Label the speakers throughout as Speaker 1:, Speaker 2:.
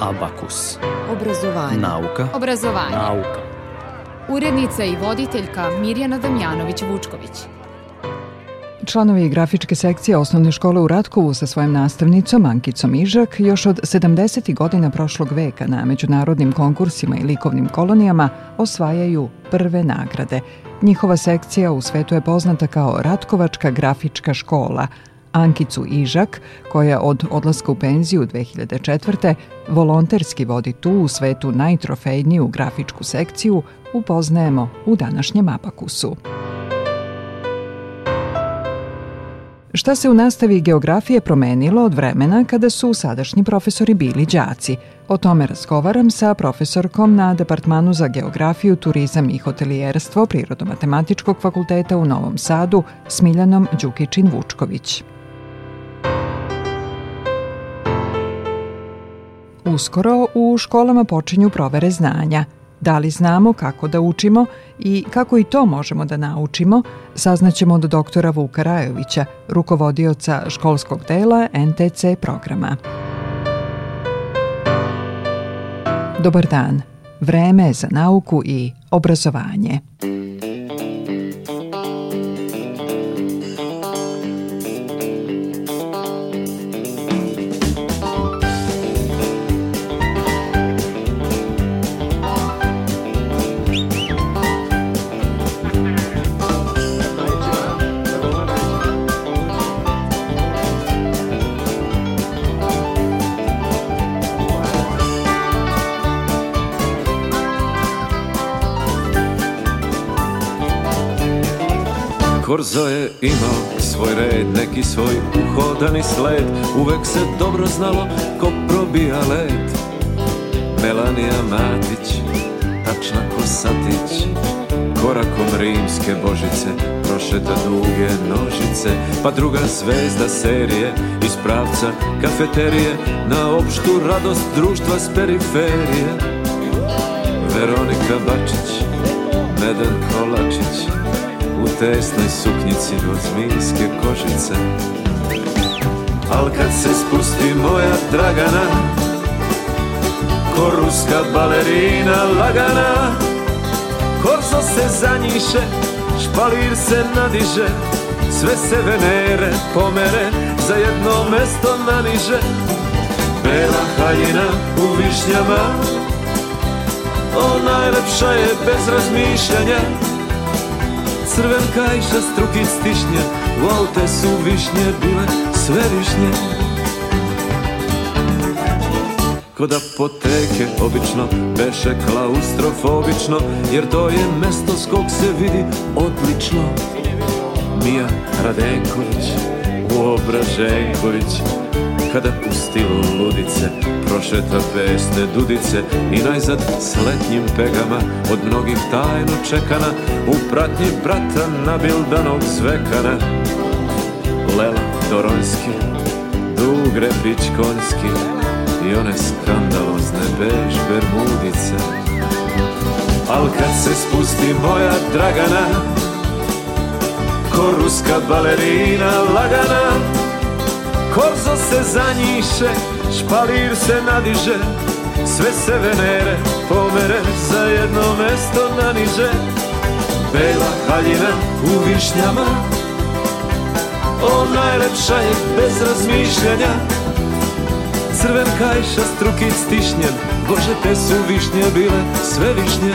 Speaker 1: Abakus.
Speaker 2: Obrazovanje.
Speaker 1: Nauka.
Speaker 3: Obrazovanje.
Speaker 1: Nauka.
Speaker 3: Urednica i voditeljka Mirjana Damjanović-Vučković.
Speaker 4: Članovi grafičke sekcije osnovne škole u Ratkovu sa svojim nastavnicom Ankicom Ižak još od 70. godina prošlog veka na međunarodnim konkursima i likovnim kolonijama osvajaju prve nagrade. Njihova sekcija u svetu je poznata kao Ratkovačka grafička škola, Ankicu Ižak, koja od odlaska u penziju 2004. volonterski vodi tu u svetu najtrofejniju grafičku sekciju, upoznajemo u današnjem Abakusu. Šta se u nastavi geografije promenilo od vremena kada su sadašnji profesori bili đaci? O tome razgovaram sa profesorkom na Departmanu za geografiju, turizam i hotelijerstvo Prirodomatematičkog fakulteta u Novom Sadu, Smiljanom Đukičin-Vučković. Uskoro u školama počinju provere znanja. Da li znamo kako da učimo i kako i to možemo da naučimo, saznaćemo od doktora Vuka Rajovića, rukovodioca školskog dela NTC programa. Dobar dan. Vreme je za nauku i obrazovanje.
Speaker 5: Korzo je imao svoj red, neki svoj uhodani sled. Uvek se dobro znalo ko probija led. Melanija Matić, tačna ko satić. Korakom rimske božice prošeta duge nožice. Pa druga zvezda serije iz pravca kafeterije Na opštu radost društva s periferije. Veronika Bačić, Medan Kolačić tesnoj suknjici od zmijske kožice. Al kad se spusti moja Dragana Ko ruska balerina lagana Korzo se zanjiše, špalir se nadiže Sve se venere pomere, za jedno mesto naniže. Bela haljina u višnjama O najlepša je bez razmišljanja crven kajša strukic stišnje aute su višnje bile sve višnje. Kod apoteke obično beše klaustrofobično Jer to je mesto s kog se vidi odlično. Mija Radenković, Uobraženković Kada u stilu ludice prošeta pesne dudice I najzad s letnjim pegama od mnogih tajno čekana U pratnji brata nabildanog zvekana. Lela Doronjski, Dugre Pičkonjski I one skandalozne bež bermudice. Al kad se spusti moja Dragana Ko ruska balerina lagana Korzo se zanjiše, špalir se nadiže Sve se venere pomere, za jedno mesto naniže. Bela haljina u višnjama O najlepša je bez razmišljanja. Crven kajša strukic stišnjen Bože te su višnje bile sve višnje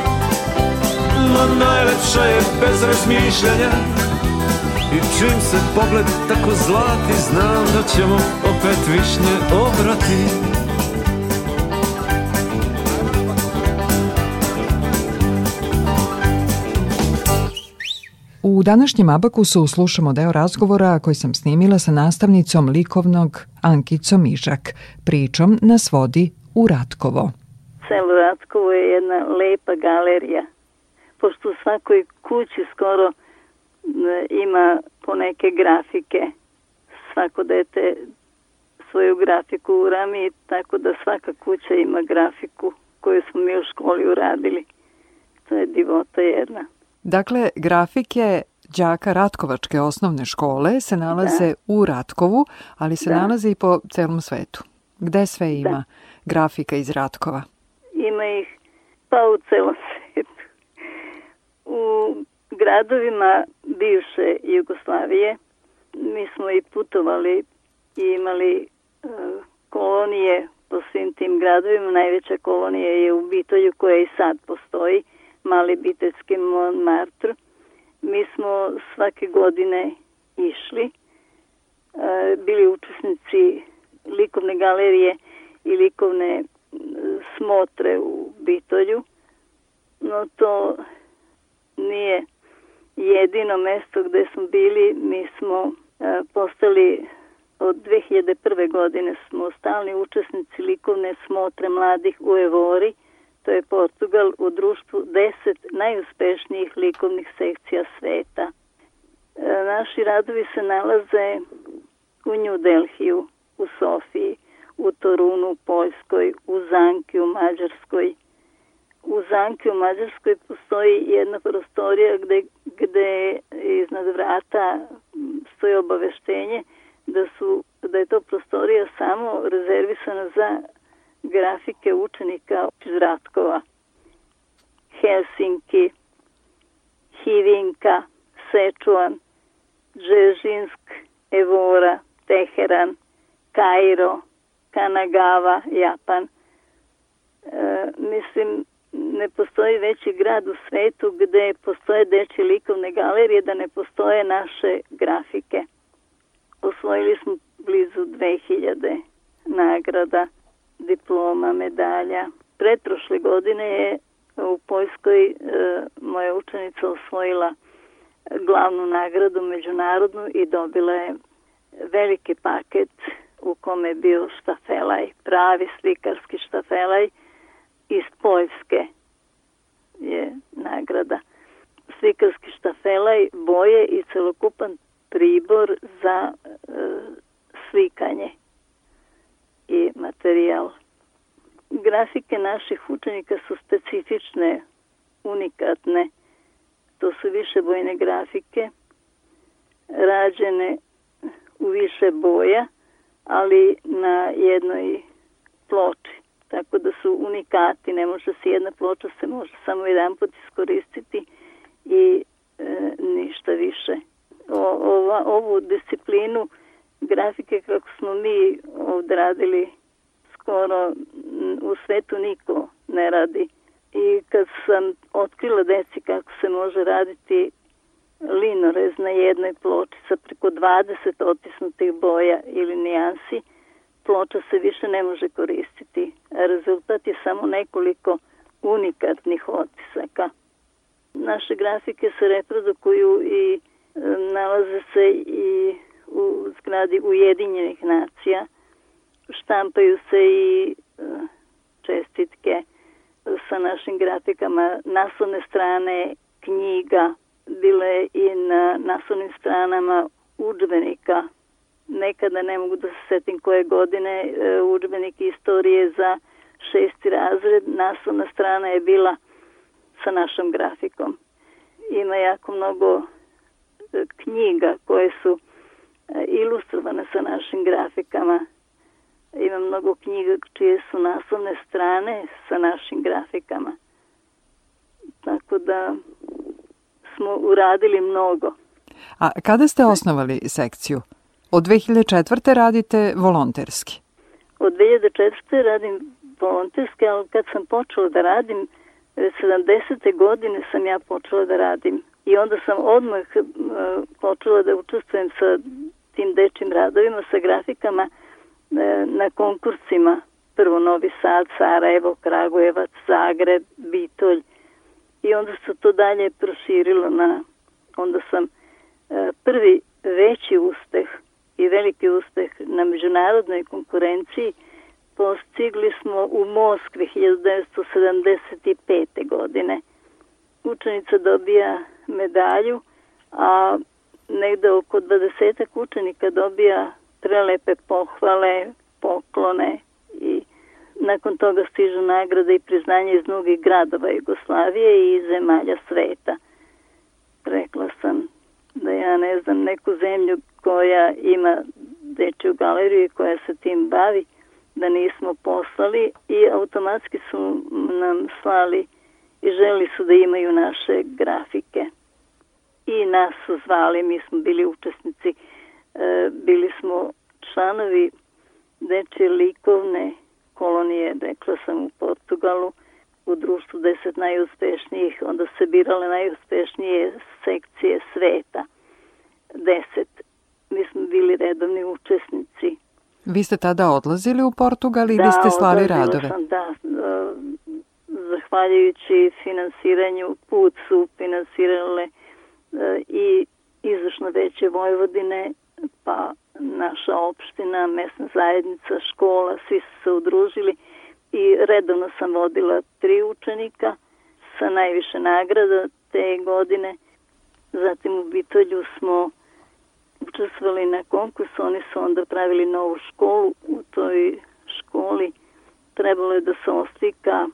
Speaker 5: No najlepša je bez razmišljanja I čim se pogled tako zlati Znam da ćemo opet višnje obrati
Speaker 4: U današnjem Abakusu slušamo deo razgovora koji sam snimila sa nastavnicom likovnog Ankicom Ižak. Pričom nas vodi u Ratkovo.
Speaker 1: Selo Ratkovo je jedna lepa galerija. Pošto u svakoj kući skoro ima po neke grafike. Svako dete svoju grafiku u rami, tako da svaka kuća ima grafiku koju smo mi u školi uradili. To je divota jedna.
Speaker 4: Dakle, grafike đaka Ratkovačke osnovne škole se nalaze da. u Ratkovu, ali se da. nalaze i po celom svetu. Gde sve ima da. grafika iz Ratkova?
Speaker 1: Ima ih pa u celom svetu. U gradovima bivše Jugoslavije mi smo i putovali i imali uh, kolonije po svim tim gradovima. Najveća kolonija je u Bitolju koja i sad postoji mali bitecki Montmartre. Mi smo svake godine išli, e, bili učesnici likovne galerije i likovne smotre u Bitolju, no to nije jedino mesto gde smo bili. Mi smo e, postali od 2001. godine smo stalni učesnici likovne smotre mladih u Evori to je Portugal u društvu deset najuspešnijih likovnih sekcija sveta. E, naši radovi se nalaze u New Delhiju, u Sofiji, u Torunu u Poljskoj, u Zanki u Mađarskoj. U Zanki u Mađarskoj postoji jedna prostorija gde, gde iznad vrata stoji obaveštenje da, su, da je to prostorija samo rezervisana za grafike učenika iz Ratkova. Helsinki, Hivinka, Sečuan, Džežinsk, Evora, Teheran, Kairo, Kanagawa, Japan. E, mislim, ne postoji veći grad u svetu gde postoje dečje likovne galerije da ne postoje naše grafike. Osvojili smo blizu 2000 nagrada diploma, medalja. Pretprošle godine je u Poljskoj e, moja učenica osvojila glavnu nagradu međunarodnu i dobila je veliki paket u kome je bio štafelaj, pravi slikarski štafelaj iz Poljske je nagrada. Slikarski štafelaj, boje i celokupan pribor za e, slikanje i materijal. Grafike naših učenika su specifične, unikatne. To su više bojne grafike, rađene u više boja, ali na jednoj ploči. Tako da su unikati, ne može se jedna ploča se može samo jedan put iskoristiti i e, ništa više. O, ova, ovu disciplinu grafike kako smo mi ovdje radili skoro u svetu niko ne radi. I kad sam otkrila deci kako se može raditi linorez na jednoj ploči sa preko 20 otisnutih boja ili nijansi, ploča se više ne može koristiti. Rezultat je samo nekoliko unikatnih otisaka. Naše grafike se reprodukuju i e, nalaze se i u zgradi Ujedinjenih nacija. Štampaju se i e, čestitke sa našim grafikama, naslovne strane knjiga, bile i na naslovnim stranama udžbenika. Nekada ne mogu da se setim koje godine e, udžbenik istorije za šesti razred, naslovna strana je bila sa našom grafikom. Ima jako mnogo e, knjiga koje su ilustrovane sa našim grafikama. Ima mnogo knjiga čije su naslovne strane sa našim grafikama. Tako da smo uradili mnogo.
Speaker 4: A kada ste osnovali sekciju? Od 2004. radite volonterski.
Speaker 1: Od 2004. radim volonterski, ali kad sam počela da radim, 70. godine sam ja počela da radim. I onda sam odmah uh, počela da učestvujem sa tim dečim radovima, sa grafikama uh, na konkursima. Prvo Novi Sad, Sarajevo, Kragujevac, Zagreb, Bitolj. I onda se to dalje proširilo na... Onda sam prvi veći uspeh i veliki uspeh na međunarodnoj konkurenciji postigli smo u Moskvi 1975. godine. Učenica dobija medalju, a negde oko 20 učenika dobija prelepe pohvale, poklone i nakon toga stižu nagrade i priznanje iz mnogih gradova Jugoslavije i zemalja sveta. Rekla sam da ja ne znam neku zemlju koja ima dečju galeriju i koja se tim bavi, da nismo poslali i automatski su nam slali i želi su da imaju naše grafike. I nas su zvali, mi smo bili učesnici, e, bili smo članovi dečje likovne kolonije, rekla sam u Portugalu, u društvu deset najuspešnijih, onda se birale najuspešnije sekcije sveta, deset mi smo bili redovni učesnici.
Speaker 4: Vi ste tada odlazili u Portugal ili da, ste slali radove?
Speaker 1: Sam, da, zahvaljujući finansiranju put su finansirale e, i izvršno veće Vojvodine, pa naša opština, mesna zajednica, škola, svi su se udružili i redovno sam vodila tri učenika sa najviše nagrada te godine. Zatim u Bitolju smo učestvovali na konkursu, oni su onda pravili novu školu. U toj školi trebalo je da se oslika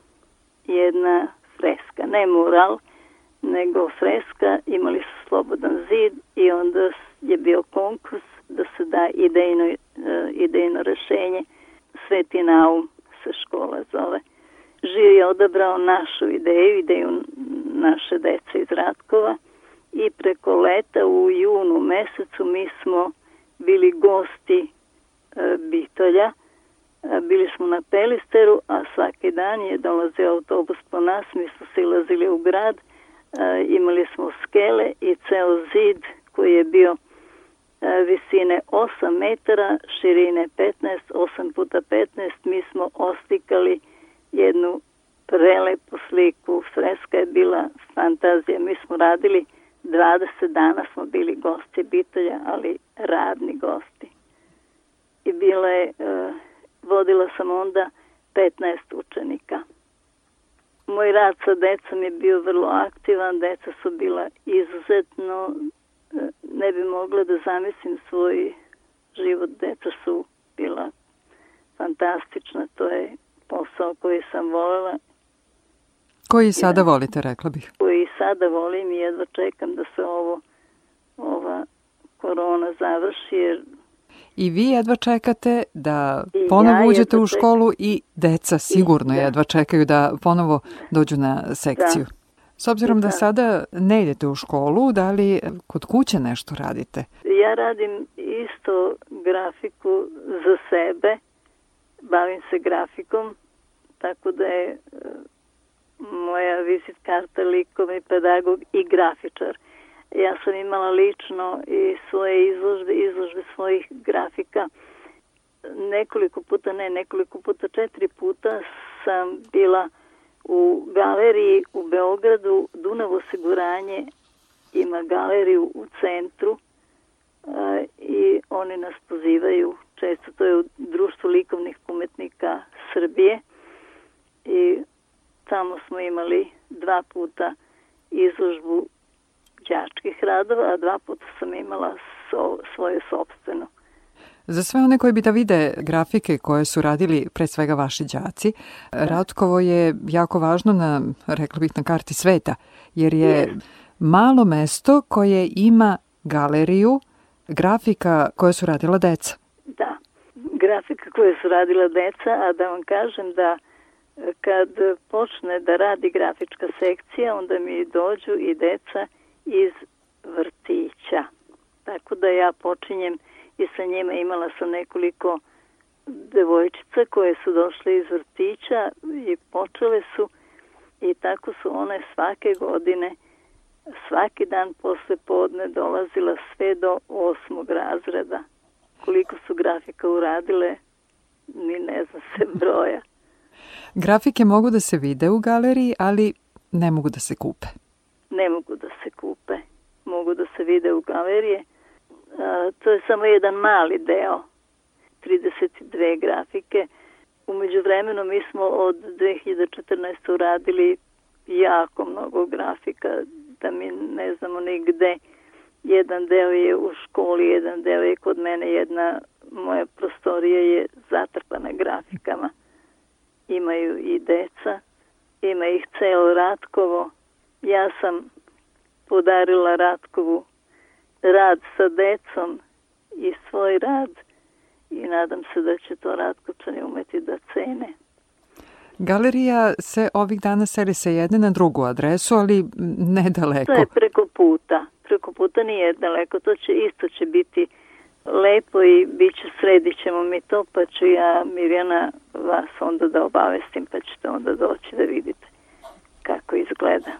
Speaker 1: jedna freska, ne mural, nego freska, imali su slobodan zid i onda je bio konkurs da se da idejno, e, idejno rešenje. Sveti naum se škola zove. Žir je odabrao našu ideju, ideju naše dece iz Ratkova i preko leta u junu mesecu mi smo bili gosti e, Bitolja. E, bili smo na Pelisteru, a svaki dan je dolazio autobus po nas, mi smo silazili u grad, e, imali smo skele i ceo zid koji je bio e, visine 8 metara, širine 15, 8 puta 15, mi smo oslikali jednu prelepu sliku. Freska je bila fantazija. Mi smo radili 20 dana smo bili gosti Bitolja, ali radni gosti. I bilo je, uh, vodila sam onda 15 učenika. Moj rad sa decom je bio vrlo aktivan, deca su bila izuzetno, uh, ne bi mogla da zamislim svoj život, deca su bila fantastična, to je posao koji sam volela
Speaker 4: Koji sada volite, rekla bih?
Speaker 1: Koji sada volim i jedva čekam da se ovo, ova korona završi, jer
Speaker 4: I vi jedva čekate da ponovo ja uđete u školu i deca sigurno da. jedva čekaju da ponovo dođu na sekciju. Da. S obzirom da. da sada ne idete u školu, da li kod kuće nešto radite?
Speaker 1: Ja radim isto grafiku za sebe, bavim se grafikom, tako da je moja vizit karta likovni pedagog i grafičar. Ja sam imala lično i svoje izložbe, izložbe svojih grafika. Nekoliko puta, ne, nekoliko puta, četiri puta sam bila u galeriji u Beogradu. Dunav osiguranje ima galeriju u centru i oni nas pozivaju, često to je u društvu likovnih umetnika Srbije i Tamo smo imali dva puta izložbu đačkih radova, a dva puta sam imala so, svoje sobstveno.
Speaker 4: Za sve one koji bi da vide grafike koje su radili pre svega vaši đaci, da. Ratkovo je jako važno na, rekla bih, na karti sveta, jer je malo mesto koje ima galeriju grafika koje su radila deca.
Speaker 1: Da, grafika koje su radila deca, a da vam kažem da kad počne da radi grafička sekcija, onda mi dođu i deca iz vrtića. Tako da ja počinjem i sa njima imala sam nekoliko devojčica koje su došle iz vrtića i počele su i tako su one svake godine svaki dan posle podne dolazila sve do osmog razreda. Koliko su grafika uradile, ni ne zna se broja.
Speaker 4: Grafike mogu da se vide u galeriji, ali ne mogu da se kupe.
Speaker 1: Ne mogu da se kupe. Mogu da se vide u galerije. A, to je samo jedan mali deo. 32 grafike. Umeđu vremenu mi smo od 2014. uradili jako mnogo grafika, da mi ne znamo nigde. Jedan deo je u školi, jedan deo je kod mene, jedna moja prostorija je zatrpana grafikama. Imaju i deca, ima ih celo Ratkovo. Ja sam podarila Ratkovu rad sa decom i svoj rad i nadam se da će to Ratkočani umeti da cene.
Speaker 4: Galerija se ovih dana seli sa jedne na drugu adresu, ali ne daleko.
Speaker 1: To je preko puta. Preko puta nije daleko. To će isto će biti lepo i bit će, sredit ćemo mi to, pa ću ja Mirjana vas onda da obavestim, pa ćete onda doći da vidite kako izgleda.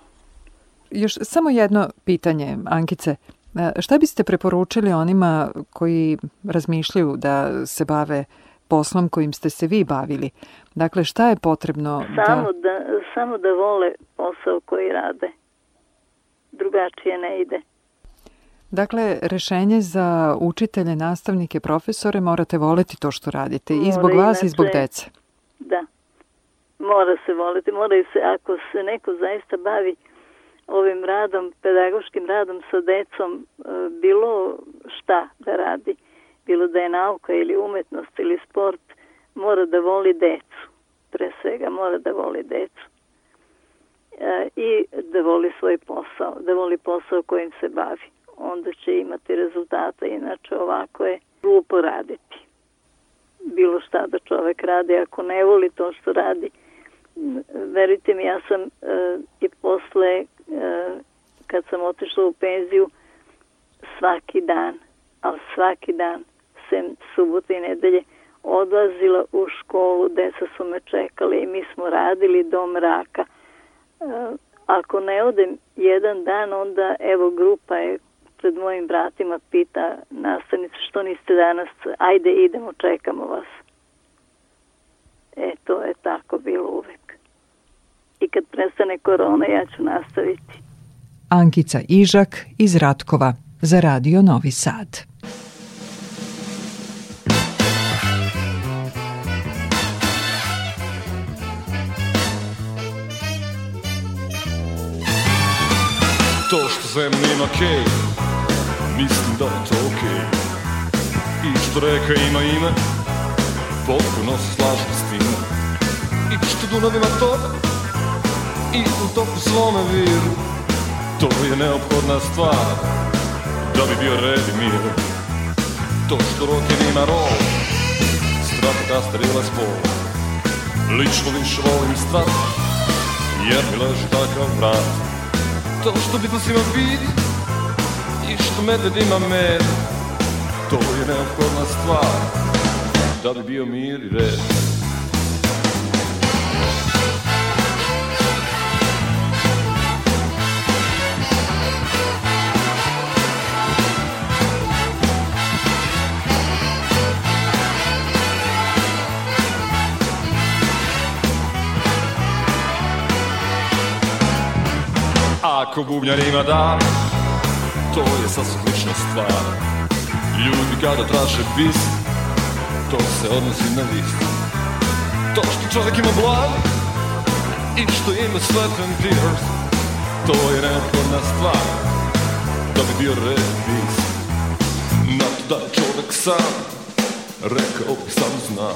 Speaker 4: Još samo jedno pitanje, Ankice. E, šta biste preporučili onima koji razmišljaju da se bave poslom kojim ste se vi bavili? Dakle, šta je potrebno
Speaker 1: samo
Speaker 4: da...
Speaker 1: da... Samo da vole posao koji rade. Drugačije ne ide.
Speaker 4: Dakle, rešenje za učitelje, nastavnike, profesore, morate voleti to što radite Mora i zbog vas inače, i zbog dece.
Speaker 1: Da, mora se voliti, mora se, ako se neko zaista bavi ovim radom, pedagoškim radom sa decom, e, bilo šta da radi, bilo da je nauka ili umetnost ili sport, mora da voli decu. Pre svega mora da voli decu. E, I da voli svoj posao, da voli posao kojim se bavi. Onda će imati rezultata, inače ovako je glupo raditi. Bilo šta da čovek radi, ako ne voli to što radi, verite mi, ja sam e, i posle, e, kad sam otišla u penziju, svaki dan, ali svaki dan, sem subote i nedelje, odlazila u školu, deca su me čekali i mi smo radili do mraka. E, ako ne odem jedan dan, onda evo grupa je pred mojim bratima pita nastavnicu što niste danas, ajde idemo, čekamo vas. E, to je tako bilo uvek i kad prestane korona ja ću nastaviti.
Speaker 4: Ankica Ižak iz Ratkova za Radio Novi Sad.
Speaker 2: To što zemlja ima kej, mislim da je to okej. I što reka ima ime, potpuno se slažem s tim. I što Dunav ima tok, i u toku svome viru To je neophodna stvar Da bi bio red i mir To što roken ima rol Stratokaster ili spol Lično više volim strat Jer mi leži takav vrat To što bitno ima bit I što medved ima med To je neophodna stvar. Da bi bio mir i red. Ako bubnjar ima dar, to je sasvim lična stvar. Ljudi kada traže bis, to se odnosi na list. To što čovjek ima blav i što ima sweat and tears, to je neophodna stvar, da bi bio red bis. Na to da je čovjek sam, rekao bih sam zna,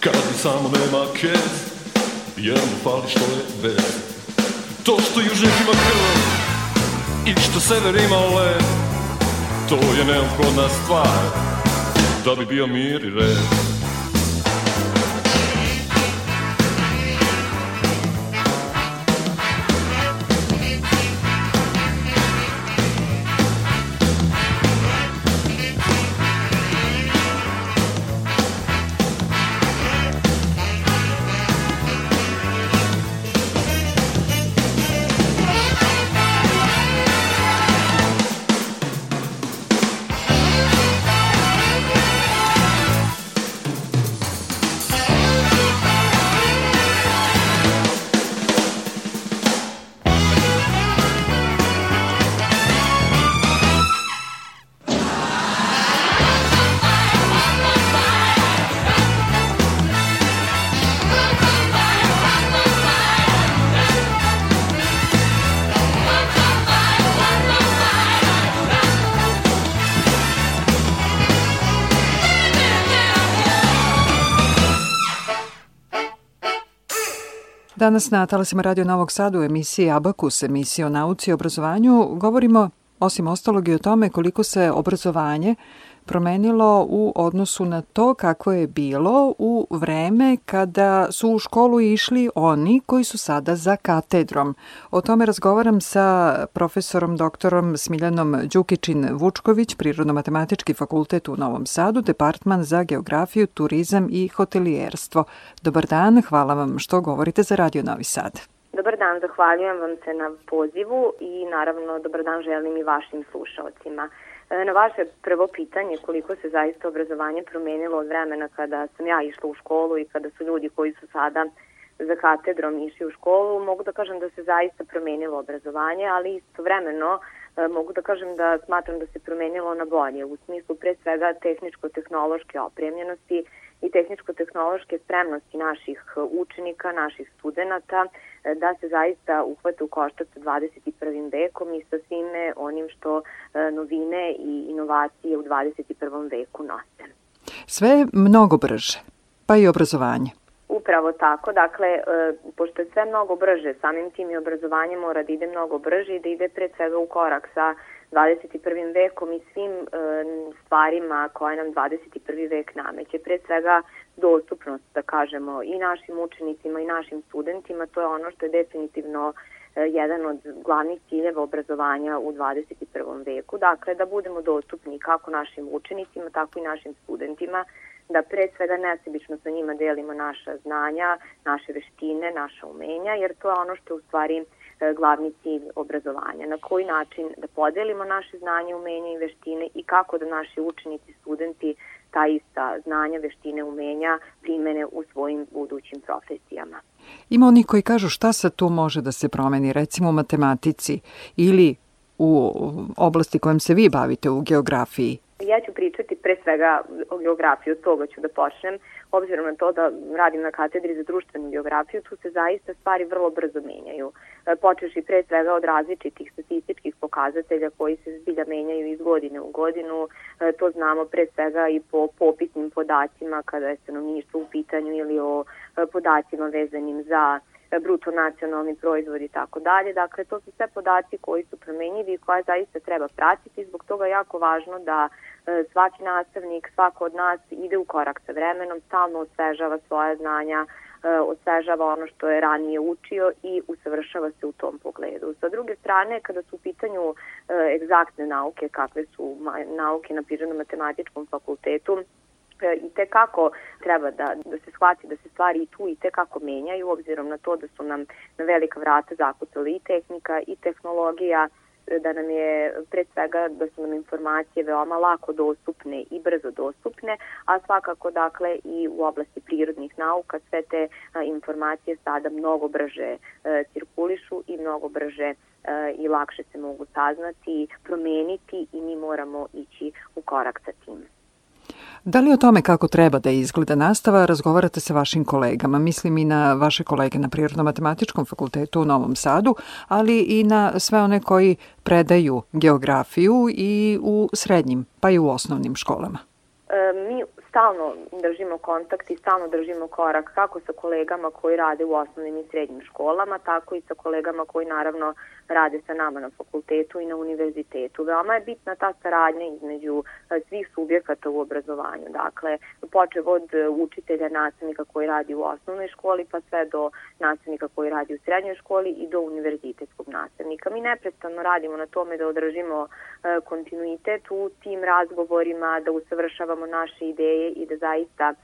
Speaker 2: kad mi samo nema kez, jer mu fali što je bez. To što južnjak ima krv i što sever ima led To je neophodna stvar da bi bio mir i red
Speaker 4: Danas na talasima Radio Novog Sadu u emisiji Abakus, emisiji o nauci i obrazovanju, govorimo osim ostalog i o tome koliko se obrazovanje promenilo u odnosu na to kako je bilo u vreme kada su u školu išli oni koji su sada za katedrom. O tome razgovaram sa profesorom doktorom Smiljanom Đukičin-Vučković, Prirodno-matematički fakultet u Novom Sadu, Departman za geografiju, turizam i hotelijerstvo. Dobar dan, hvala vam što govorite za Radio Novi Sad.
Speaker 6: Dobar dan, zahvaljujem vam se na pozivu i naravno dobar dan želim i vašim slušalcima. E, na vaše prvo pitanje koliko se zaista obrazovanje promenilo od vremena kada sam ja išla u školu i kada su ljudi koji su sada za katedrom išli u školu, mogu da kažem da se zaista promenilo obrazovanje, ali istovremeno e, mogu da kažem da smatram da se promenilo na bolje u smislu pre svega tehničko-tehnološke opremljenosti i tehničko-tehnološke spremnosti naših učenika, naših studenta e, da se zaista uhvate u koštac sa 21. vekom i sa svime onim što e, novine i inovacije u 21. veku nose.
Speaker 4: Sve je mnogo brže, pa i obrazovanje.
Speaker 6: Upravo tako, dakle, e, pošto je sve mnogo brže, samim tim i obrazovanje mora da ide mnogo brže i da ide pre svega u korak sa 21. vekom i svim e, stvarima koje nam 21. vek nameće. Pre svega dostupnost, da kažemo, i našim učenicima i našim studentima, to je ono što je definitivno e, jedan od glavnih ciljeva obrazovanja u 21. veku. Dakle, da budemo dostupni kako našim učenicima, tako i našim studentima, da pre svega nesebično sa njima delimo naša znanja, naše veštine, naša umenja, jer to je ono što u stvari glavni cilj obrazovanja. Na koji način da podelimo naše znanje, umenja i veštine i kako da naši učenici, studenti ta ista znanja, veštine, umenja primene u svojim budućim profesijama.
Speaker 4: Ima oni koji kažu šta sa tu može da se promeni, recimo u matematici ili u oblasti kojom se vi bavite u geografiji.
Speaker 6: Ja ću pričati pre svega o geografiji, od toga ću da počnem obzirom na to da radim na katedri za društvenu geografiju, tu se zaista stvari vrlo brzo menjaju. E, počeš i pre svega od različitih statističkih pokazatelja koji se zbilja menjaju iz godine u godinu. E, to znamo pre svega i po popisnim podacima kada je stanovništvo u pitanju ili o e, podacima vezanim za bruto nacionalni proizvod i tako dalje. Dakle, to su sve podaci koji su promenjivi i koje zaista treba pratiti. Zbog toga je jako važno da E, svaki nastavnik, svako od nas ide u korak sa vremenom, stalno osvežava svoje znanja, e, osvežava ono što je ranije učio i usavršava se u tom pogledu. Sa druge strane, kada su u pitanju e, egzaktne nauke, kakve su nauke na Prirodno-matematičkom fakultetu, i te kako treba da, da se shvati da se stvari i tu i te kako menjaju, obzirom na to da su nam na velika vrata zakucali i tehnika i tehnologija, da nam je pre svega da su nam informacije veoma lako dostupne i brzo dostupne, a svakako dakle i u oblasti prirodnih nauka sve te informacije sada mnogo brže e, cirkulišu i mnogo brže e, i lakše se mogu saznati, promeniti i mi moramo ići u korak sa tim.
Speaker 4: Da li o tome kako treba da izgleda nastava razgovarate sa vašim kolegama? Mislim i na vaše kolege na Prirodno-matematičkom fakultetu u Novom Sadu, ali i na sve one koji predaju geografiju i u srednjim, pa i u osnovnim školama.
Speaker 6: E, mi stalno držimo kontakt i stalno držimo korak kako sa kolegama koji rade u osnovnim i srednjim školama, tako i sa kolegama koji naravno rade sa nama na fakultetu i na univerzitetu. Veoma je bitna ta saradnja između e, svih subjekata u obrazovanju. Dakle, počev od e, učitelja, nastavnika koji radi u osnovnoj školi, pa sve do nastavnika koji radi u srednjoj školi i do univerzitetskog nastavnika. Mi neprestano radimo na tome da održimo e, kontinuitet u tim razgovorima, da usavršavamo naše ideje i da zaista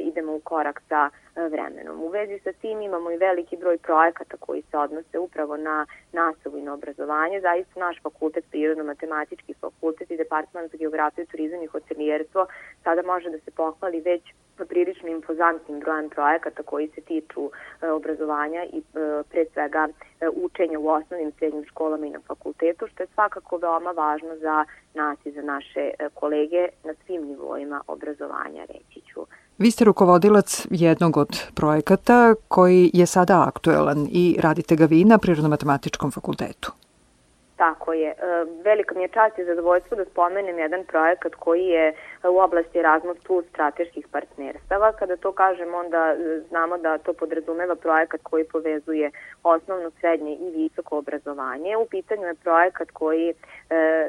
Speaker 6: idemo u korak sa vremenom. U vezi sa tim imamo i veliki broj projekata koji se odnose upravo na nastavu i na obrazovanje. Zaista naš fakultet, Prirodno-matematički fakultet i Departman za geografiju, turizam i hotelijerstvo sada može da se pohvali već prilično impozantnim brojem projekata koji se tiču e, obrazovanja i e, pre svega e, učenja u osnovnim srednjim školama i na fakultetu, što je svakako veoma važno za nas i za naše kolege na svim nivoima obrazovanja, reći.
Speaker 4: Vi ste rukovodilac jednog od projekata koji je sada aktuelan i radite ga vi na Prirodno-matematičkom fakultetu.
Speaker 6: Tako je. E, velika mi je čast i zadovoljstvo da spomenem jedan projekat koji je u oblasti Erasmus plus strateških partnerstava. Kada to kažem, onda znamo da to podrazumeva projekat koji povezuje osnovno, srednje i visoko obrazovanje. U pitanju je projekat koji e,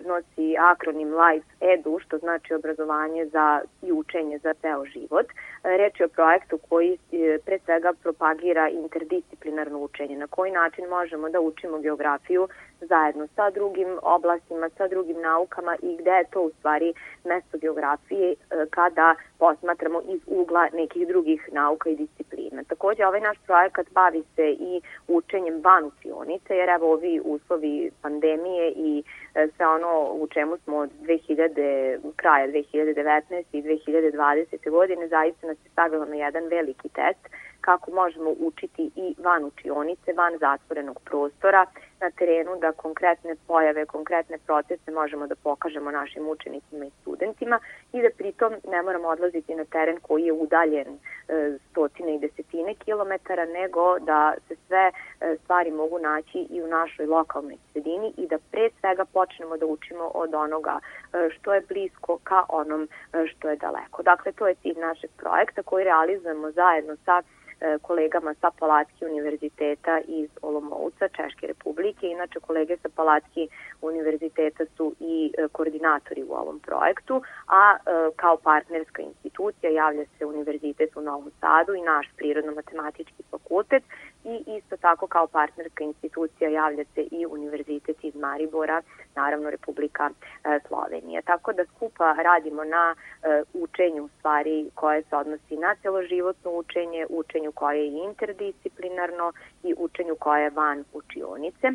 Speaker 6: nosi akronim LIFE EDU, što znači obrazovanje za i učenje za ceo život. E, reč je o projektu koji e, pre svega propagira interdisciplinarno učenje. Na koji način možemo da učimo geografiju zajedno sa drugim oblastima, sa drugim naukama i gde je to u stvari mesto geografije e, kada posmatramo iz ugla nekih drugih nauka i disciplina. Takođe, ovaj naš projekat bavi se i učenjem van učionice, jer evo ovi uslovi pandemije i e, sve ono u čemu smo od 2000, kraja 2019. i 2020. godine zaista nas je stavilo na jedan veliki test kako možemo učiti i van učionice, van zatvorenog prostora, na terenu da konkretne pojave, konkretne procese možemo da pokažemo našim učenicima i studentima i da pritom ne moramo odlaziti na teren koji je udaljen e, stotine i desetine kilometara, nego da se sve e, stvari mogu naći i u našoj lokalnoj sredini i da pre svega počnemo da učimo od onoga e, što je blisko ka onom što je daleko. Dakle, to je cilj našeg projekta koji realizujemo zajedno sa E, kolegama sa Palatki univerziteta iz Olomouca, Češke republike. Inače, kolege sa Palatki univerziteta su i e, koordinatori u ovom projektu, a e, kao partnerska institucija javlja se Univerzitet u Novom Sadu i naš Prirodno-matematički fakultet i isto tako kao partnerska institucija javlja se i Univerzitet iz Maribora, naravno Republika e, Slovenija. Tako da skupa radimo na e, učenju stvari koje se odnosi na celoživotno učenje, učenju koje je interdisciplinarno i učenju koje je van učionice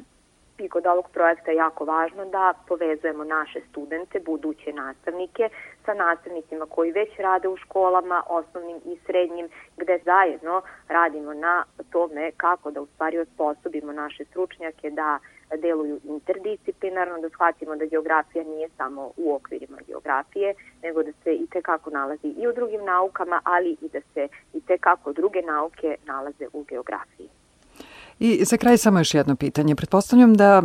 Speaker 6: i kod ovog projekta je jako važno da povezujemo naše studente, buduće nastavnike, sa nastavnicima koji već rade u školama, osnovnim i srednjim, gde zajedno radimo na tome kako da u stvari osposobimo naše stručnjake da deluju interdisciplinarno, da shvatimo da geografija nije samo u okvirima geografije, nego da se i tekako nalazi i u drugim naukama, ali i da se i tekako druge nauke nalaze u geografiji.
Speaker 4: I za kraj samo još jedno pitanje. Pretpostavljam da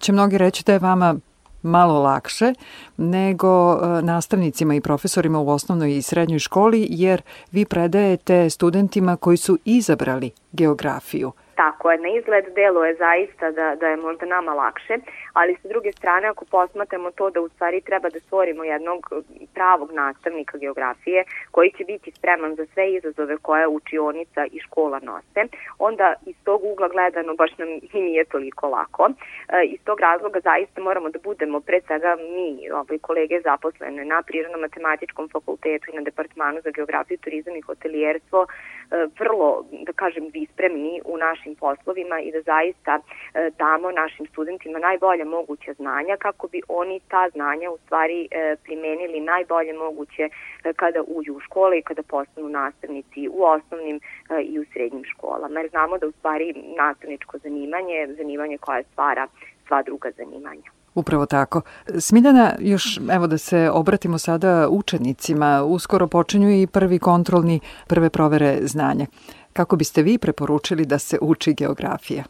Speaker 4: će mnogi reći da je vama malo lakše nego e, nastavnicima i profesorima u osnovnoj i srednjoj školi, jer vi predajete studentima koji su izabrali geografiju.
Speaker 6: Tako je, na izgled delo je zaista da, da je možda nama lakše, ali sa druge strane ako posmatramo to da u stvari treba da stvorimo jednog pravog nastavnika geografije koji će biti spreman za sve izazove koje učionica i škola nose, onda iz tog ugla gledano baš nam i nije toliko lako. E, iz tog razloga zaista moramo da budemo pre svega mi, ovaj, kolege zaposlene na Prirodno-matematičkom fakultetu i na Departmanu za geografiju, turizam i hotelijerstvo, e, vrlo, da kažem, vispremni u našim poslovima i da zaista e, damo našim studentima najbolje moguće znanja kako bi oni ta znanja u stvari e, primenili najbolje moguće kada uđu u škole i kada postanu nastavnici u osnovnim i u srednjim školama. Jer znamo da u stvari nastavničko zanimanje, zanimanje koje stvara sva druga zanimanja.
Speaker 4: Upravo tako. Smiljana, još evo da se obratimo sada učenicima, uskoro počinju i prvi kontrolni, prve provere znanja. Kako biste vi preporučili da se uči geografija?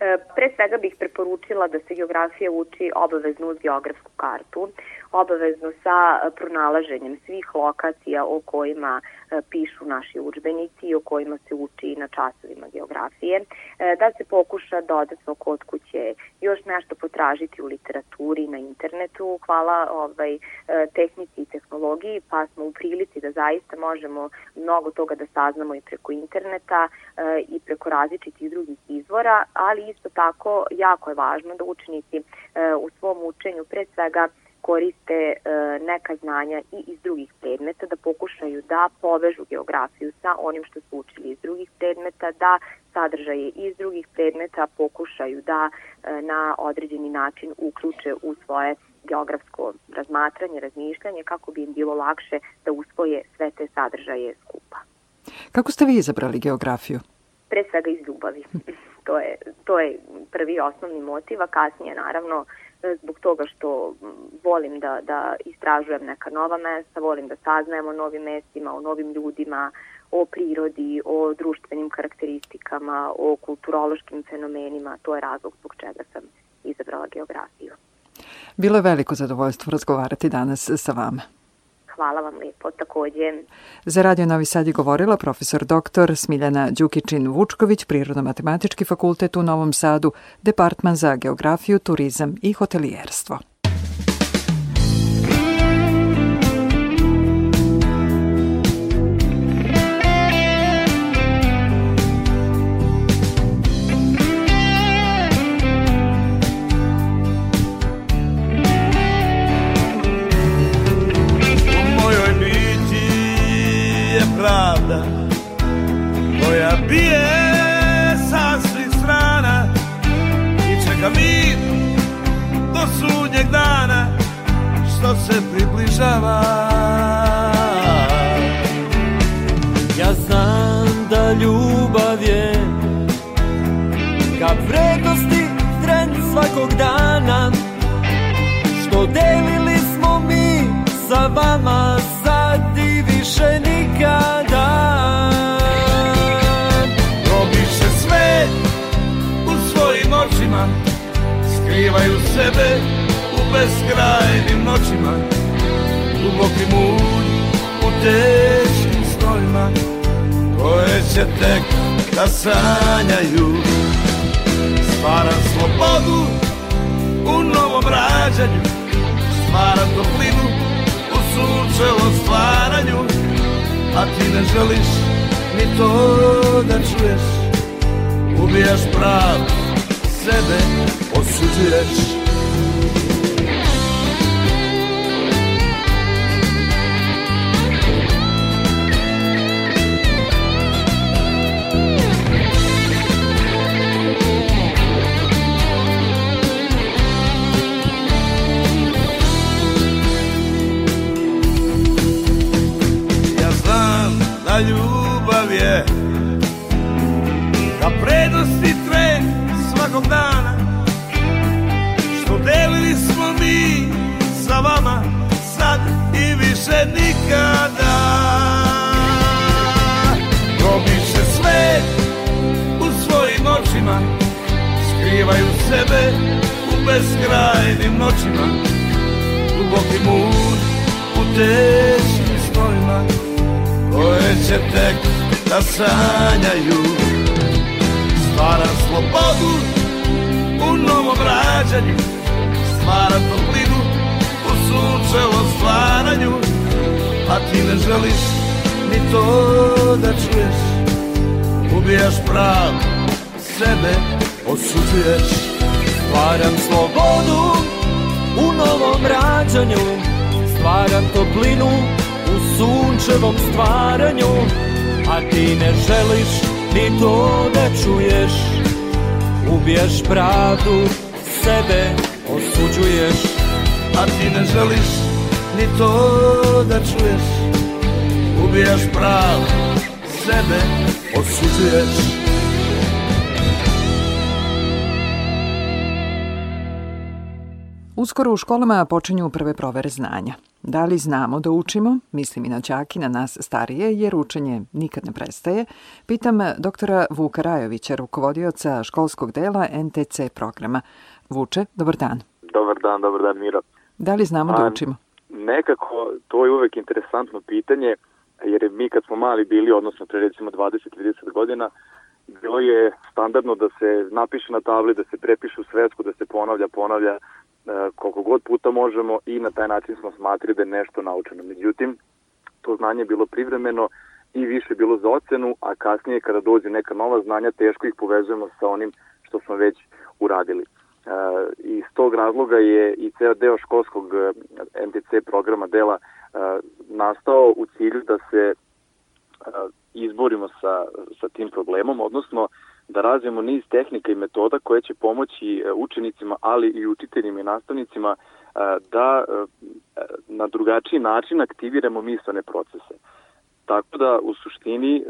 Speaker 6: E, pre svega bih preporučila da se geografija uči obavezno uz geografsku kartu, obavezno sa pronalaženjem svih lokacija o kojima E, pišu naši učbenici i o kojima se uči na časovima geografije, e, da se pokuša dodatno kod kuće još nešto potražiti u literaturi na internetu. Hvala ovaj, e, tehnici i tehnologiji, pa smo u prilici da zaista možemo mnogo toga da saznamo i preko interneta i preko različitih drugih izvora, ali isto tako jako je važno da učenici u svom učenju pre svega koriste e, neka znanja i iz drugih predmeta, da pokušaju da povežu geografiju sa onim što su učili iz drugih predmeta, da sadržaje iz drugih predmeta pokušaju da e, na određeni način uključe u svoje geografsko razmatranje, razmišljanje, kako bi im bilo lakše da usvoje sve te sadržaje skupa.
Speaker 4: Kako ste vi izabrali geografiju?
Speaker 6: Pre svega iz ljubavi. to je, to je prvi osnovni motiv, a kasnije naravno zbog toga što volim da, da istražujem neka nova mesta, volim da saznajem o novim mestima, o novim ljudima, o prirodi, o društvenim karakteristikama, o kulturološkim fenomenima. To je razlog zbog čega sam izabrala geografiju.
Speaker 4: Bilo je veliko zadovoljstvo razgovarati danas sa vama.
Speaker 6: Hvala vam lijepo takođe.
Speaker 4: Za Radio Novi Sad je govorila profesor doktor Smiljana Đukičin-Vučković, Prirodno-matematički fakultet u Novom Sadu, Departman za geografiju, turizam i hotelijerstvo.
Speaker 7: Dešava. Ja znam da ljubav je Ka vrednosti trend svakog dana. Što delili smo mi sa vama Sad i više nikada. Probiše sve u svojim očima Skrivaju sebe beskrajnim noćima duboki mut u teškim snovima koje će tek da sanjaju. Stvaram slobodu u novom rađanju stvaram toplinu u sunčevom stvaranju a ti ne želiš ni to da čuješ. Ubijaš prav sebe osuđuješ beskrajnim noćima Duboki mut u teškim snovima koje će tek da sanjaju. Stvaram slobodu u novom rađanju Stvaram toplinu u sunčevom stvaranju A ti ne želiš ni to da čuješ. Ubijaš prav sebe, osuđuješ Stvaram slobodu u novom rađanju. Stvaram toplinu u sunčevom stvaranju. A ti ne želiš ni to da čuješ. Ubijaš pravdu, sebe osuđuješ. A ti ne želiš ni to da čuješ. Ubijaš pravdu, sebe osuđuješ
Speaker 4: Uskoro u školama počinju prve provere znanja. Da li znamo da učimo, mislim i na čaki, na nas starije, jer učenje nikad ne prestaje, pitam doktora Vuka Rajovića, rukovodioca školskog dela NTC programa. Vuče, dobar dan.
Speaker 8: Dobar dan, dobar dan Miro.
Speaker 4: Da li znamo da učimo?
Speaker 8: Nekako, to je uvek interesantno pitanje, jer mi kad smo mali bili, odnosno pre recimo 20-30 godina, bilo je standardno da se napiše na tabli, da se prepiše u svesku, da se ponavlja, ponavlja, koliko god puta možemo i na taj način smo smatrili da je nešto naučeno. Međutim, to znanje je bilo privremeno i više bilo za ocenu, a kasnije kada dođe neka nova znanja, teško ih povezujemo sa onim što smo već uradili. E, iz tog razloga je i ceo deo školskog e, MTC programa dela e, nastao u cilju da se e, izborimo sa, sa tim problemom, odnosno da razvijemo niz tehnika i metoda koje će pomoći e, učenicima, ali i učiteljima i nastavnicima e, da e, na drugačiji način aktiviramo mislene procese. Tako da u suštini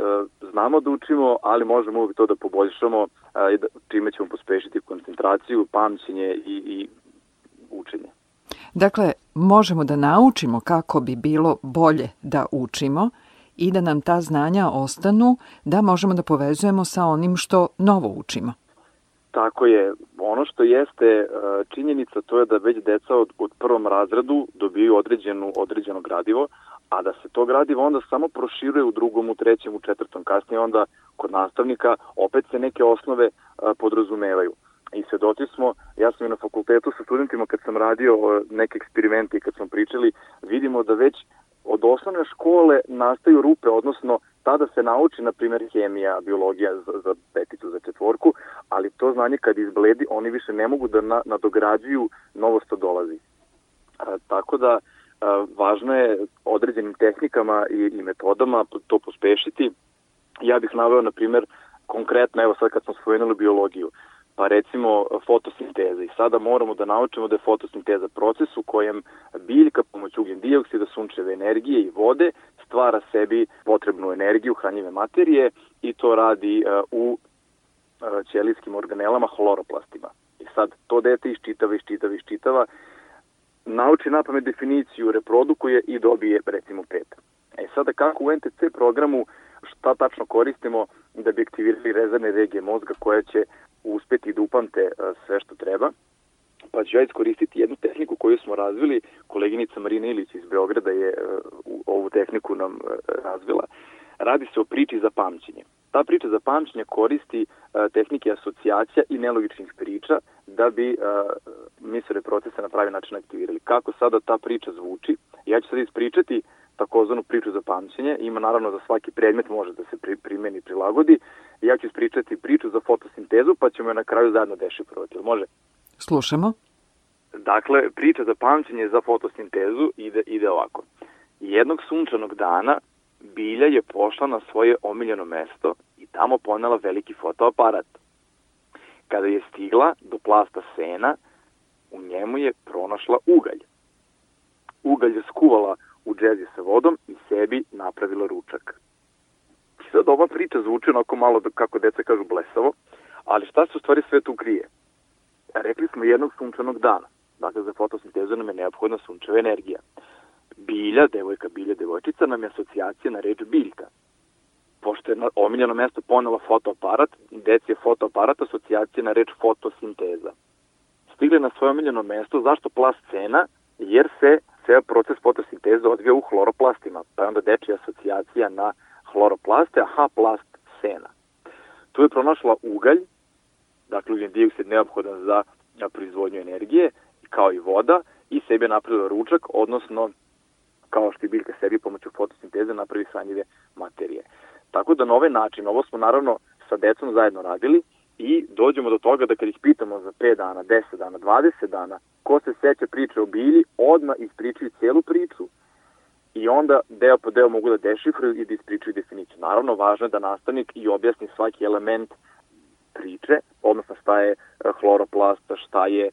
Speaker 8: znamo da učimo, ali možemo uvijek to da poboljšamo da, čime ćemo pospešiti koncentraciju, pamćenje i, i učenje.
Speaker 4: Dakle, možemo da naučimo kako bi bilo bolje da učimo, i da nam ta znanja ostanu da možemo da povezujemo sa onim što novo učimo.
Speaker 8: Tako je. Ono što jeste e, činjenica to je da već deca od, od prvom razredu dobiju određenu, određeno gradivo, a da se to gradivo onda samo proširuje u drugom, u trećem, u četvrtom, kasnije onda kod nastavnika opet se neke osnove a, podrazumevaju. I svedoci smo, ja sam i na fakultetu sa studentima kad sam radio neke eksperimente i kad smo pričali, vidimo da već od osnovne škole nastaju rupe, odnosno tada se nauči, na primjer, hemija, biologija za, za peticu, za četvorku, ali to znanje kad izbledi, oni više ne mogu da na, nadograđuju novo što dolazi. A, tako da, a, važno je određenim tehnikama i, i metodama to pospešiti. Ja bih naveo, na primjer, konkretno, evo sad kad smo spomenuli biologiju, pa recimo fotosinteza i sada moramo da naučimo da je fotosinteza proces u kojem biljka pomoću ugljen dioksida, sunčeve energije i vode stvara sebi potrebnu energiju hranjive materije i to radi uh, u uh, ćelijskim organelama hloroplastima. I sad to dete iščitava, iščitava, iščitava, nauči na pamet definiciju, reprodukuje i dobije recimo pet. E sada kako u NTC programu šta tačno koristimo da bi aktivirali rezervne regije mozga koja će uspeti da upamte e, sve što treba, pa ću ja iskoristiti jednu tehniku koju smo razvili, koleginica Marina Ilić iz Beograda je e, ovu tehniku nam e, razvila. Radi se o priči za pamćenje. Ta priča za pamćenje koristi tehnike asocijacija i nelogičnih priča da bi mislere procese na pravi način aktivirali. Kako sada ta priča zvuči? Ja ću sad ispričati takozvanu priču za pamćenje. Ima naravno za svaki predmet može da se pri, primeni i prilagodi. Ja ću ispričati priču za fotosintezu pa ćemo je na kraju zajedno dešifrovati. Može?
Speaker 4: Slušamo.
Speaker 8: Dakle, priča za pamćenje za fotosintezu ide, ide ovako. Jednog sunčanog dana Bilja je pošla na svoje omiljeno mesto i tamo ponela veliki fotoaparat. Kada je stigla do plasta sena, u njemu je pronašla ugalj. Ugalj je skuvala u džezi sa vodom i sebi napravila ručak. I sad ova priča zvuči onako malo, kako deca kažu, blesavo, ali šta se u stvari sve tu krije? Rekli smo jednog sunčanog dana. Dakle, za fotosintezu nam je neophodna sunčeva energija. Bilja, devojka, bilja, devojčica nam je asocijacija na reč biljka. Pošto je na omiljeno mesto ponela fotoaparat, deci je fotoaparat asocijacija na reč fotosinteza. Stigle na svoje omiljeno mesto, zašto plast cena? Jer se ceo proces fotosinteze odvija u hloroplastima, pa je onda dečija asocijacija na hloroplaste, a H plast sena. Tu je pronašla ugalj, dakle ugljen dioksid neophodan za proizvodnju energije, kao i voda, i sebi je napravila ručak, odnosno kao što je biljka sebi pomoću fotosinteze napravi hranjive materije. Tako da na ovaj način, ovo smo naravno sa decom zajedno radili i dođemo do toga da kad ih pitamo za 5 dana, 10 dana, 20 dana, ko se seća priče o bilji, odmah ispričaju celu priču i onda deo po deo mogu da dešifruju i da ispričaju definiciju. Naravno, važno je da nastavnik i objasni svaki element priče, odnosno šta je eh, hloroplasta, šta je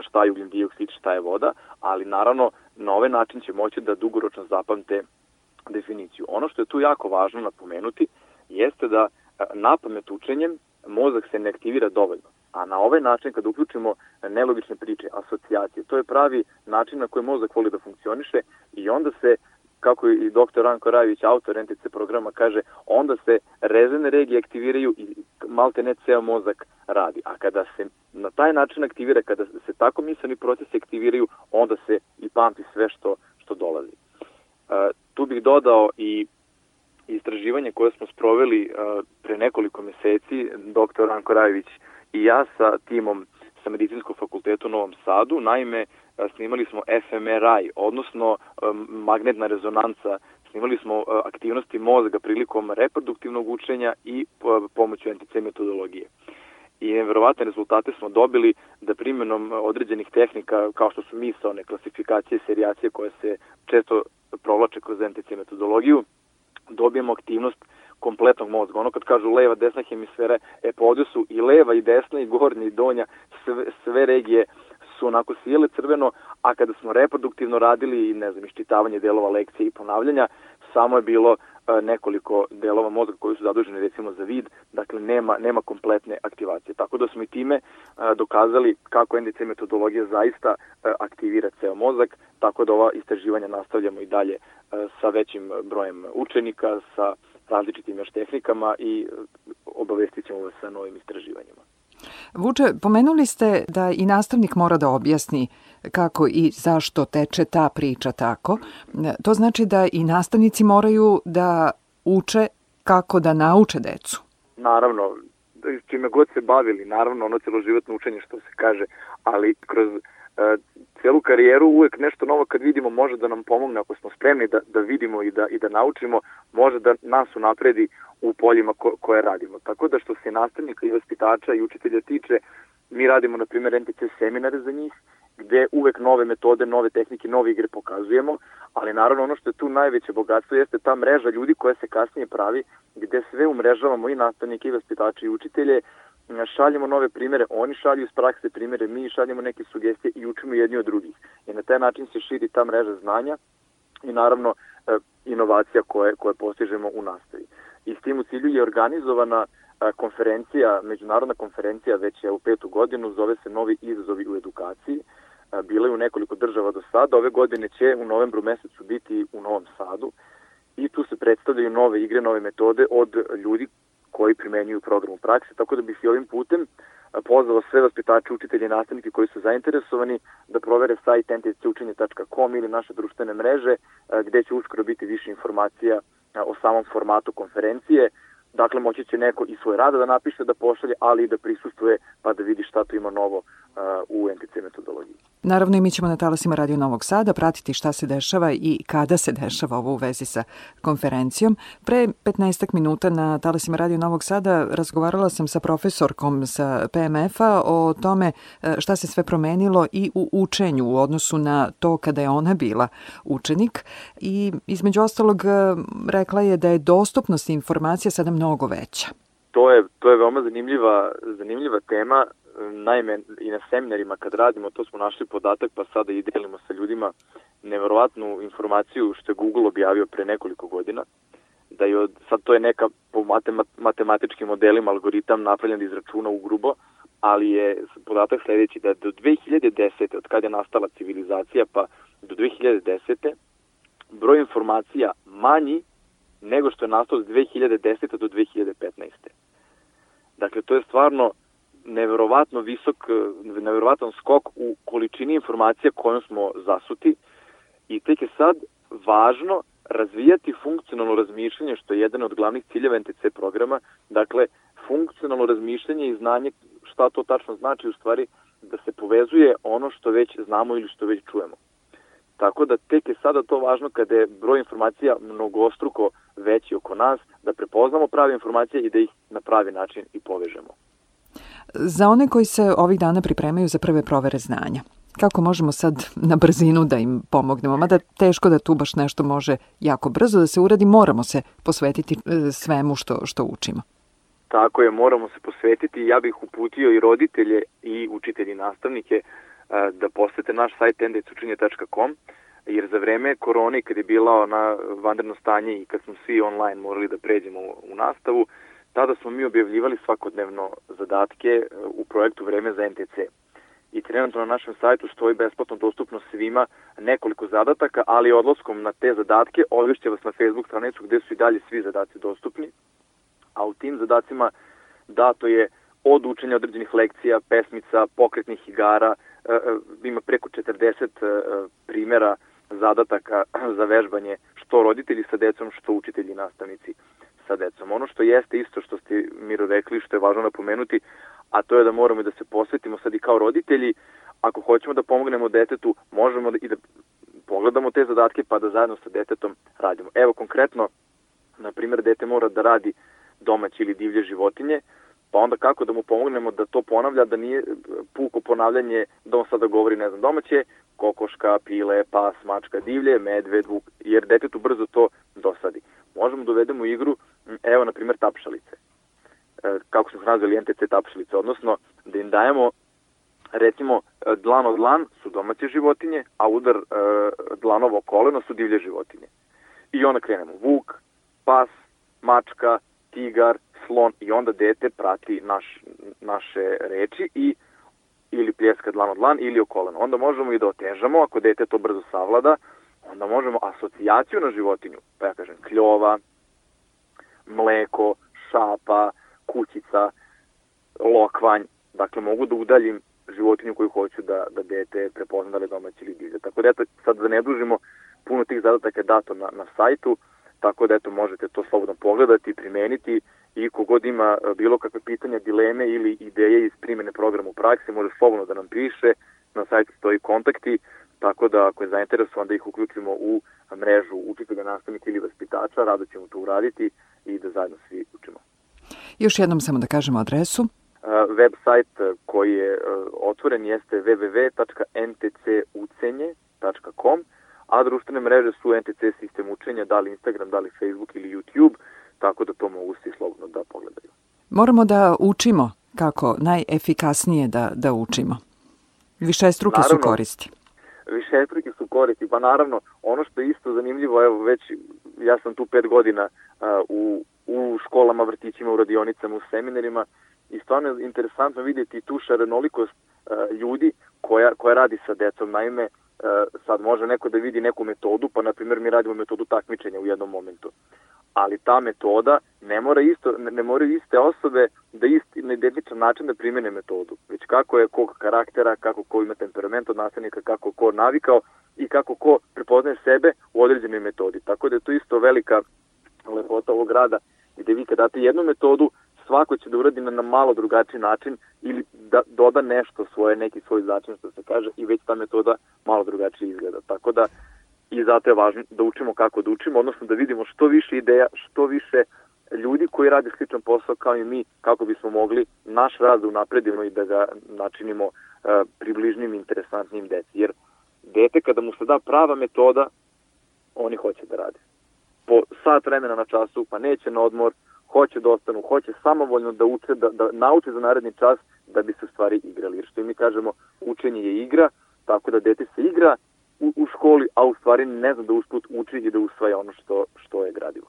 Speaker 8: šta je ugljen dioksid, šta je voda, ali naravno na ovaj način će moći da dugoročno zapamte definiciju. Ono što je tu jako važno napomenuti jeste da eh, napamet učenjem mozak se ne aktivira dovoljno. A na ovaj način, kada uključimo nelogične priče, asocijacije, to je pravi način na koji mozak voli da funkcioniše i onda se kako i doktor Ranko Rajević, autor NTC programa, kaže, onda se rezervne regije aktiviraju i malte ne ceo mozak radi. A kada se na taj način aktivira, kada se tako misleni procesi aktiviraju, onda se i pamti sve što, što dolazi. Uh, tu bih dodao i istraživanje koje smo sproveli uh, pre nekoliko meseci, doktor Ranko Rajević i ja sa timom sa Medicinskog fakulteta u Novom Sadu. Naime, snimali smo fMRI, odnosno magnetna rezonanca, snimali smo aktivnosti mozga prilikom reproduktivnog učenja i pomoću NTC metodologije. I nevjerovatne rezultate smo dobili da primjenom određenih tehnika kao što su misalne klasifikacije, serijacije koje se često provlače kroz NTC metodologiju, dobijemo aktivnost kompletnog mozga. Ono kad kažu leva, desna hemisfera, e pa ovdje su i leva i desna i gornja i donja, sve, sve regije su onako sijele crveno, a kada smo reproduktivno radili, ne znam, iščitavanje delova lekcije i ponavljanja, samo je bilo nekoliko delova mozga koji su zaduženi recimo za vid, dakle nema, nema kompletne aktivacije. Tako da smo i time e, dokazali kako NDC metodologija zaista e, aktivira ceo mozak, tako da ova istraživanja nastavljamo i dalje sa većim brojem učenika, sa različitim još tehnikama i obavestit ćemo vas sa novim istraživanjima.
Speaker 4: Vuče, pomenuli ste da i nastavnik mora da objasni kako i zašto teče ta priča tako. To znači da i nastavnici moraju da uče kako da nauče decu.
Speaker 8: Naravno, čime god se bavili, naravno ono celoživotno učenje što se kaže, ali kroz uh, celu karijeru uvek nešto novo kad vidimo može da nam pomogne ako smo spremni da, da vidimo i da, i da naučimo, može da nas unapredi u poljima ko, koje radimo. Tako da što se nastavnika i vaspitača i učitelja tiče, mi radimo na primjer NTC seminare za njih, gde uvek nove metode, nove tehnike, nove igre pokazujemo, ali naravno ono što je tu najveće bogatstvo jeste ta mreža ljudi koja se kasnije pravi, gde sve umrežavamo i nastavnike i vaspitače i učitelje, šaljemo nove primere, oni šalju iz prakse primere, mi šaljemo neke sugestije i učimo jedni od drugih. I na taj način se širi ta mreža znanja i naravno e, inovacija koje, koje postižemo u nastavi. I s tim u cilju je organizovana e, konferencija, međunarodna konferencija već je u petu godinu, zove se Novi izazovi u edukaciji. E, bila je u nekoliko država do sada, ove godine će u novembru mesecu biti u Novom Sadu i tu se predstavljaju nove igre, nove metode od ljudi koji primenjuju program u praksi, tako da bih i ovim putem pozvao sve vaspitače, učitelje i nastavnike koji su zainteresovani da provere sajt ntcučenje.com ili naše društvene mreže gde će uskoro biti više informacija o samom formatu konferencije. Dakle, moći će neko i svoj rada da napiše, da pošalje, ali i da prisustuje pa da vidi šta tu ima novo u NTC metodologiji.
Speaker 4: Naravno i mi ćemo na talasima Radio Novog Sada pratiti šta se dešava i kada se dešava ovo u vezi sa konferencijom. Pre 15 minuta na talasima Radio Novog Sada razgovarala sam sa profesorkom sa PMF-a o tome e, šta se sve promenilo i u učenju u odnosu na to kada je ona bila učenik i između ostalog e, rekla je da je dostupnost informacija sada mnogo veća.
Speaker 8: To je, to je veoma zanimljiva, zanimljiva tema naime i na seminarima kad radimo, to smo našli podatak pa sada i delimo sa ljudima neverovatnu informaciju što je Google objavio pre nekoliko godina, da je od, sad to je neka po matematičkim modelima algoritam napravljen da izračuna u grubo, ali je podatak sledeći da do 2010. od kada je nastala civilizacija pa do 2010. broj informacija manji nego što je nastao od 2010. do 2015. Dakle, to je stvarno neverovatno visok, neverovatan skok u količini informacija kojom smo zasuti i tek je sad važno razvijati funkcionalno razmišljanje, što je jedan od glavnih ciljeva NTC programa, dakle, funkcionalno razmišljanje i znanje šta to tačno znači u stvari da se povezuje ono što već znamo ili što već čujemo. Tako da tek je sada to važno kada je broj informacija mnogostruko veći oko nas, da prepoznamo prave informacije i da ih na pravi način i povežemo.
Speaker 4: Za one koji se ovih dana pripremaju za prve provere znanja, kako možemo sad na brzinu da im pomognemo? Mada teško da tu baš nešto može jako brzo da se uradi, moramo se posvetiti e, svemu što, što učimo.
Speaker 8: Tako je, moramo se posvetiti. Ja bih uputio i roditelje i učitelji nastavnike da posete naš sajt endecučenje.com jer za vreme korone kad je bila ona vanredno stanje i kad smo svi online morali da pređemo u nastavu, tada smo mi objavljivali svakodnevno zadatke e, u projektu Vreme za NTC. I trenutno na našem sajtu stoji besplatno dostupno svima nekoliko zadataka, ali odlaskom na te zadatke odvišće vas na Facebook stranicu gde su i dalje svi zadaci dostupni. A u tim zadacima dato je od učenja određenih lekcija, pesmica, pokretnih igara, ima preko 40 primera zadataka za vežbanje što roditelji sa decom, što učitelji i nastavnici sa decom. Ono što jeste isto što ste Miro rekli, što je važno napomenuti, a to je da moramo da se posvetimo sad i kao roditelji, ako hoćemo da pomognemo detetu, možemo da i da pogledamo te zadatke pa da zajedno sa detetom radimo. Evo konkretno, na primjer, dete mora da radi domaće ili divlje životinje, pa onda kako da mu pomognemo da to ponavlja, da nije puko ponavljanje, da on sada govori, ne znam, domaće, kokoška, pile, pas, mačka, divlje, medved, vuk, jer detetu brzo to dosadi. Možemo da uvedemo u igru evo, na primjer, tapšalice. E, kako smo nazvali NTC tapšalice, odnosno da im dajemo recimo dlan od dlan su domaće životinje, a udar e, dlanovo koleno su divlje životinje. I onda krenemo vuk, pas, mačka, tigar, slon i onda dete prati naš, naše reči i ili pljeska dlan od dlan ili o koleno. Onda možemo i da otežamo, ako dete to brzo savlada, onda možemo asocijaciju na životinju, pa ja kažem kljova, mleko, šapa, kućica, lokvanj, Dakle, mogu da udaljim životinju koju hoću da, da dete prepozna da li domaći ili divlje. Tako da eto, sad da ne dužimo, puno tih zadataka je dato na, na sajtu, tako da eto možete to slobodno pogledati, primeniti i kogod ima e, bilo kakve pitanja, dileme ili ideje iz primene programa u praksi, može slobodno da nam piše, na sajtu stoji kontakti, tako da ako je zainteresovan da ih uključimo u mrežu učitelja, nastavnika ili vaspitača, rado ćemo to uraditi i da zajedno svi učimo.
Speaker 4: Još jednom samo da kažemo adresu.
Speaker 8: Web sajt koji je otvoren jeste www.ntcucenje.com, a društvene mreže su NTC sistem učenja, da li Instagram, da li Facebook ili YouTube, tako da to mogu svi slobodno da pogledaju.
Speaker 4: Moramo da učimo kako najefikasnije da, da učimo. Više struke naravno, su koristi.
Speaker 8: Više struke su koristi, pa naravno, ono što je isto zanimljivo, evo već, ja sam tu pet godina uh, u, u školama, vrtićima, u radionicama, u seminarima i stvarno je interesantno vidjeti tu šarenolikost uh, ljudi koja, koja radi sa decom. Naime, sad može neko da vidi neku metodu, pa na primjer mi radimo metodu takmičenja u jednom momentu ali ta metoda ne mora isto ne moraju iste osobe da isti na identičan način da primene metodu, već kako je kog karaktera, kako ko ima temperament od nastavnika, kako ko navikao i kako ko prepoznaje sebe u određenoj metodi. Tako da je to isto velika lepota ovog rada gde vi kad date jednu metodu, svako će da uradi na, na malo drugačiji način ili da doda nešto svoje, neki svoj začin što se kaže i već ta metoda malo drugačije izgleda. Tako da i zato je važno da učimo kako da učimo, odnosno da vidimo što više ideja, što više ljudi koji rade sličan posao kao i mi, kako bismo mogli naš rad da unapredimo i da ga načinimo uh, približnim interesantnim deci. Jer dete kada mu se da prava metoda, oni hoće da rade. Po sat vremena na času, pa neće na odmor, hoće da ostanu, hoće samovoljno da uče, da, da nauče za naredni čas da bi se stvari igrali. Jer što mi kažemo, učenje je igra, tako da dete se igra u, u školi, a u stvari ne zna da usput uči i da usvaja ono što, što je gradivo.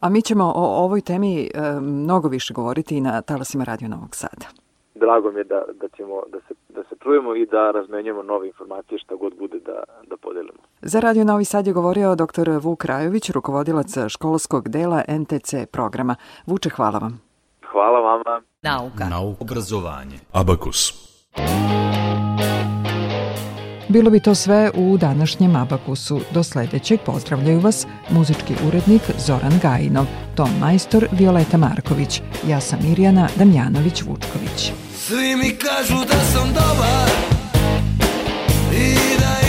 Speaker 4: A mi ćemo o ovoj temi e, mnogo više govoriti i na talasima Radio Novog Sada.
Speaker 8: Drago mi je da, da, ćemo, da, se, da se čujemo i da razmenjujemo nove informacije šta god bude da, da podelimo.
Speaker 4: Za Radio Novi Sad je govorio dr. Vuk Rajović, rukovodilac školskog dela NTC programa. Vuče, hvala vam.
Speaker 8: Hvala vama.
Speaker 3: Nauka.
Speaker 2: Nauka. Obrazovanje. Abakus.
Speaker 4: Bilo bi to sve u današnjem Abakusu. Do sledećeg pozdravljaju vas muzički urednik Zoran Gajinov, ton majstor Violeta Marković, ja sam Mirjana Damjanović-Vučković.
Speaker 7: Svi mi kažu da sam dobar i da